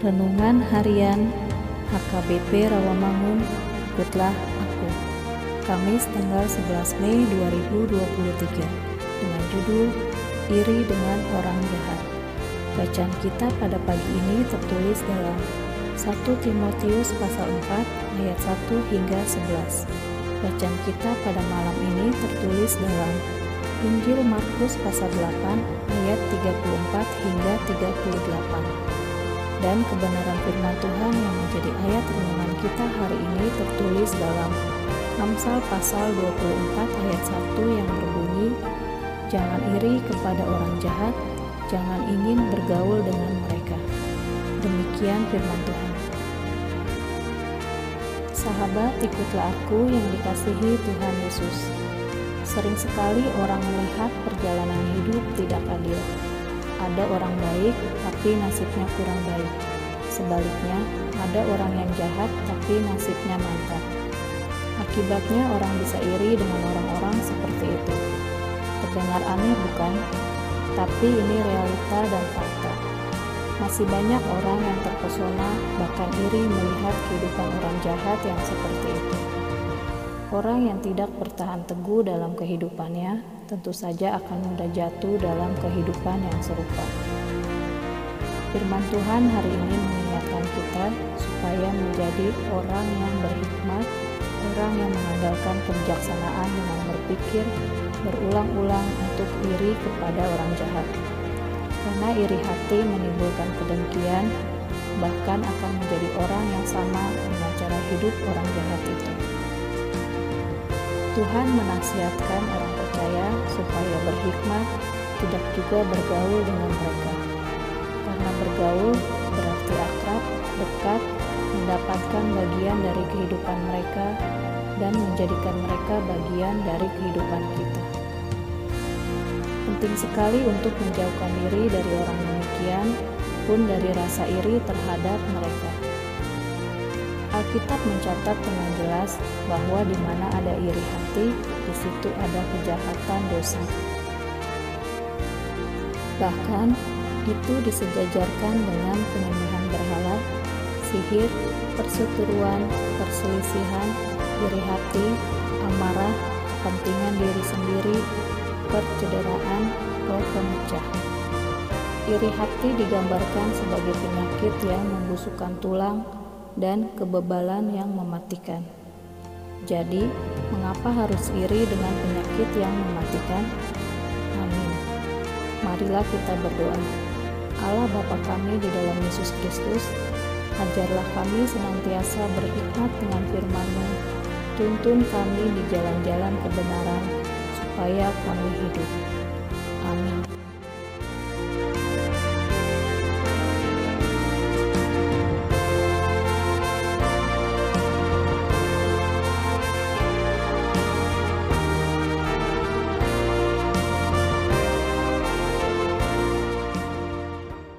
Renungan Harian HKBP Rawamangun Ikutlah Aku Kamis tanggal 11 Mei 2023 dengan judul Iri dengan Orang Jahat. Bacaan kita pada pagi ini tertulis dalam 1 Timotius pasal 4 ayat 1 hingga 11 Bacaan kita pada malam ini tertulis dalam Injil Markus pasal 8 ayat 34 hingga 38 dan kebenaran firman Tuhan yang menjadi ayat renungan kita hari ini tertulis dalam Amsal pasal 24 ayat 1 yang berbunyi Jangan iri kepada orang jahat, jangan ingin bergaul dengan mereka. Demikian firman Tuhan. Sahabat, ikutlah aku yang dikasihi Tuhan Yesus. Sering sekali orang melihat perjalanan hidup tidak adil ada orang baik tapi nasibnya kurang baik. Sebaliknya, ada orang yang jahat tapi nasibnya mantap. Akibatnya orang bisa iri dengan orang-orang seperti itu. Terdengar aneh bukan? Tapi ini realita dan fakta. Masih banyak orang yang terpesona bahkan iri melihat kehidupan orang jahat yang seperti itu. Orang yang tidak bertahan teguh dalam kehidupannya tentu saja akan mudah jatuh dalam kehidupan yang serupa. Firman Tuhan hari ini mengingatkan kita supaya menjadi orang yang berhikmat, orang yang mengandalkan kebijaksanaan dengan berpikir berulang-ulang untuk iri kepada orang jahat. Karena iri hati menimbulkan kedengkian, bahkan akan menjadi orang yang sama dengan cara hidup orang jahat itu. Tuhan menasihatkan orang percaya supaya berhikmat, tidak juga bergaul dengan mereka. Karena bergaul berarti akrab, dekat, mendapatkan bagian dari kehidupan mereka, dan menjadikan mereka bagian dari kehidupan kita. Penting sekali untuk menjauhkan diri dari orang demikian, pun dari rasa iri terhadap mereka. Alkitab mencatat dengan jelas bahwa di mana ada iri hati, di situ ada kejahatan dosa. Bahkan itu disejajarkan dengan penyembahan berhala, sihir, perseteruan, perselisihan, iri hati, amarah, kepentingan diri sendiri, percederaan, roh pemecah. Iri hati digambarkan sebagai penyakit yang membusukkan tulang, dan kebebalan yang mematikan. Jadi, mengapa harus iri dengan penyakit yang mematikan? Amin. Marilah kita berdoa. Allah Bapa kami di dalam Yesus Kristus, ajarlah kami senantiasa berhikmat dengan firman-Mu. Tuntun kami di jalan-jalan kebenaran, supaya kami hidup.